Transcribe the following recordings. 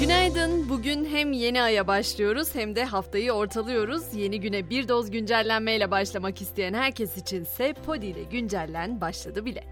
Günaydın. Bugün hem yeni aya başlıyoruz hem de haftayı ortalıyoruz. Yeni güne bir doz güncellenmeyle başlamak isteyen herkes içinse Podi ile güncellen başladı bile.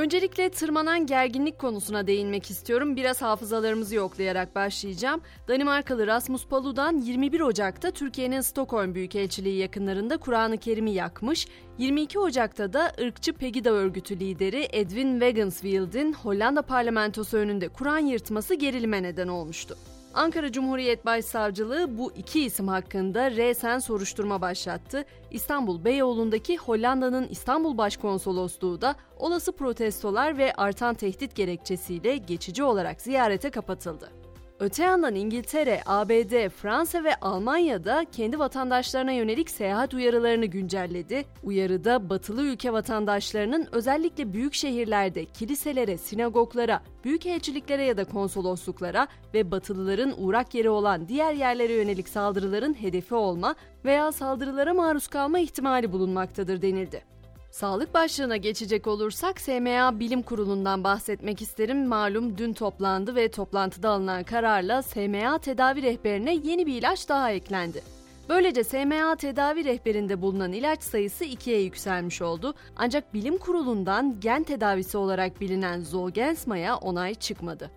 Öncelikle tırmanan gerginlik konusuna değinmek istiyorum. Biraz hafızalarımızı yoklayarak başlayacağım. Danimarkalı Rasmus Paludan 21 Ocak'ta Türkiye'nin Stockholm Büyükelçiliği yakınlarında Kur'an-ı Kerim'i yakmış. 22 Ocak'ta da ırkçı Pegida örgütü lideri Edwin Wagenswield'in Hollanda parlamentosu önünde Kur'an yırtması gerilime neden olmuştu. Ankara Cumhuriyet Başsavcılığı bu iki isim hakkında resen soruşturma başlattı. İstanbul Beyoğlu'ndaki Hollanda'nın İstanbul Başkonsolosluğu da olası protestolar ve artan tehdit gerekçesiyle geçici olarak ziyarete kapatıldı. Öte yandan İngiltere, ABD, Fransa ve Almanya'da kendi vatandaşlarına yönelik seyahat uyarılarını güncelledi. Uyarıda batılı ülke vatandaşlarının özellikle büyük şehirlerde kiliselere, sinagoglara, büyükelçiliklere ya da konsolosluklara ve batılıların uğrak yeri olan diğer yerlere yönelik saldırıların hedefi olma veya saldırılara maruz kalma ihtimali bulunmaktadır denildi. Sağlık başlığına geçecek olursak SMA Bilim Kurulu'ndan bahsetmek isterim. Malum dün toplandı ve toplantıda alınan kararla SMA tedavi rehberine yeni bir ilaç daha eklendi. Böylece SMA tedavi rehberinde bulunan ilaç sayısı ikiye yükselmiş oldu. Ancak bilim kurulundan gen tedavisi olarak bilinen Zolgensma'ya onay çıkmadı.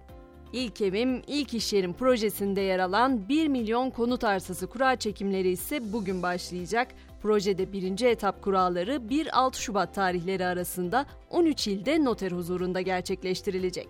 İlk evim, ilk iş yerim projesinde yer alan 1 milyon konut arsası kura çekimleri ise bugün başlayacak. Projede birinci etap kuralları 1-6 Şubat tarihleri arasında 13 ilde noter huzurunda gerçekleştirilecek.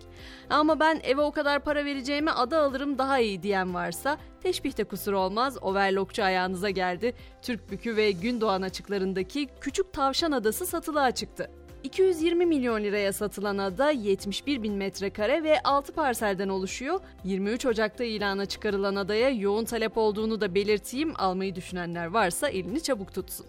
Ama ben eve o kadar para vereceğime ada alırım daha iyi diyen varsa teşbihte kusur olmaz overlockçu ayağınıza geldi. Türk Bükü ve Gündoğan açıklarındaki Küçük Tavşan Adası satılığa çıktı. 220 milyon liraya satılan ada 71 bin metrekare ve 6 parselden oluşuyor. 23 Ocak'ta ilana çıkarılan adaya yoğun talep olduğunu da belirteyim. Almayı düşünenler varsa elini çabuk tutsun.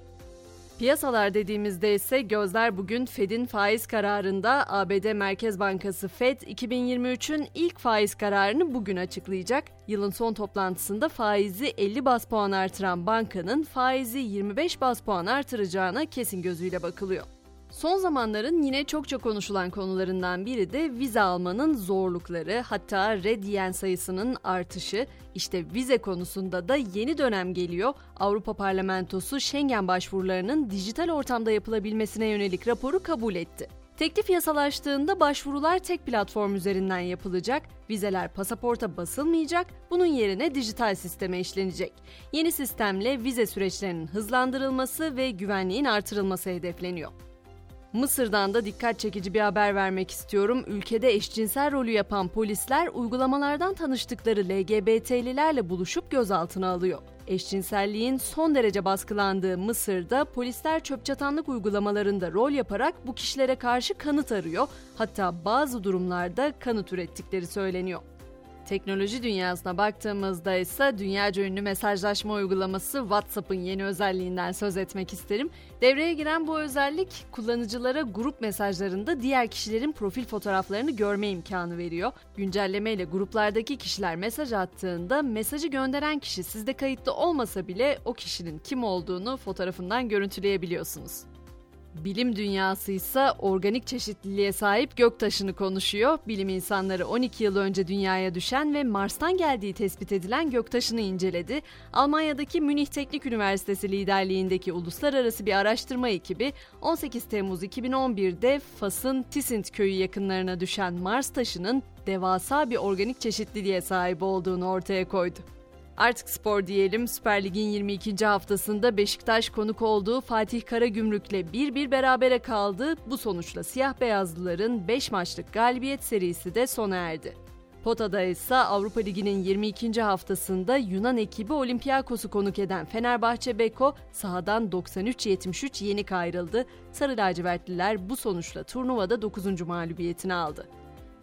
Piyasalar dediğimizde ise gözler bugün Fed'in faiz kararında ABD Merkez Bankası Fed 2023'ün ilk faiz kararını bugün açıklayacak. Yılın son toplantısında faizi 50 bas puan artıran bankanın faizi 25 bas puan artıracağına kesin gözüyle bakılıyor. Son zamanların yine çokça konuşulan konularından biri de vize almanın zorlukları, hatta red yiyen sayısının artışı. İşte vize konusunda da yeni dönem geliyor. Avrupa Parlamentosu Schengen başvurularının dijital ortamda yapılabilmesine yönelik raporu kabul etti. Teklif yasalaştığında başvurular tek platform üzerinden yapılacak, vizeler pasaporta basılmayacak, bunun yerine dijital sisteme işlenecek. Yeni sistemle vize süreçlerinin hızlandırılması ve güvenliğin artırılması hedefleniyor. Mısır'dan da dikkat çekici bir haber vermek istiyorum. Ülkede eşcinsel rolü yapan polisler uygulamalardan tanıştıkları LGBT'lilerle buluşup gözaltına alıyor. Eşcinselliğin son derece baskılandığı Mısır'da polisler çöpçatanlık uygulamalarında rol yaparak bu kişilere karşı kanıt arıyor. Hatta bazı durumlarda kanıt ürettikleri söyleniyor. Teknoloji dünyasına baktığımızda ise dünyaca ünlü mesajlaşma uygulaması WhatsApp'ın yeni özelliğinden söz etmek isterim. Devreye giren bu özellik kullanıcılara grup mesajlarında diğer kişilerin profil fotoğraflarını görme imkanı veriyor. Güncelleme ile gruplardaki kişiler mesaj attığında mesajı gönderen kişi sizde kayıtlı olmasa bile o kişinin kim olduğunu fotoğrafından görüntüleyebiliyorsunuz. Bilim dünyası ise organik çeşitliliğe sahip göktaşını konuşuyor. Bilim insanları 12 yıl önce dünyaya düşen ve Mars'tan geldiği tespit edilen göktaşını inceledi. Almanya'daki Münih Teknik Üniversitesi liderliğindeki uluslararası bir araştırma ekibi 18 Temmuz 2011'de Fas'ın Tisint köyü yakınlarına düşen Mars taşının devasa bir organik çeşitliliğe sahip olduğunu ortaya koydu. Artık spor diyelim. Süper Lig'in 22. haftasında Beşiktaş konuk olduğu Fatih Karagümrük'le 1-1 berabere kaldı. Bu sonuçla siyah beyazlıların 5 maçlık galibiyet serisi de sona erdi. Pota'da ise Avrupa Ligi'nin 22. haftasında Yunan ekibi Olympiakos'u konuk eden Fenerbahçe Beko sahadan 93-73 yenik ayrıldı. Sarı lacivertliler bu sonuçla turnuvada 9. mağlubiyetini aldı.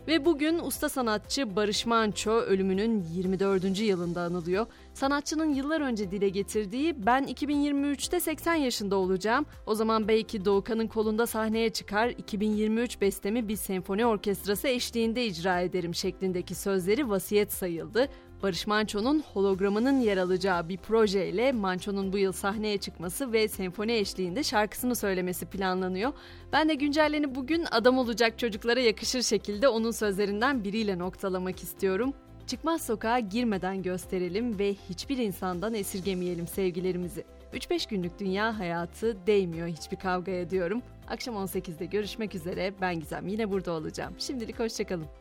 Ve bugün usta sanatçı Barış Manço ölümünün 24. yılında anılıyor. Sanatçının yıllar önce dile getirdiği ben 2023'te 80 yaşında olacağım. O zaman belki Doğukan'ın kolunda sahneye çıkar 2023 bestemi bir senfoni orkestrası eşliğinde icra ederim şeklindeki sözleri vasiyet sayıldı. Barış Manço'nun hologramının yer alacağı bir projeyle Manço'nun bu yıl sahneye çıkması ve senfoni eşliğinde şarkısını söylemesi planlanıyor. Ben de güncelleni bugün adam olacak çocuklara yakışır şekilde onun sözlerinden biriyle noktalamak istiyorum. Çıkmaz sokağa girmeden gösterelim ve hiçbir insandan esirgemeyelim sevgilerimizi. 3-5 günlük dünya hayatı değmiyor hiçbir kavgaya diyorum. Akşam 18'de görüşmek üzere. Ben Gizem yine burada olacağım. Şimdilik hoşçakalın.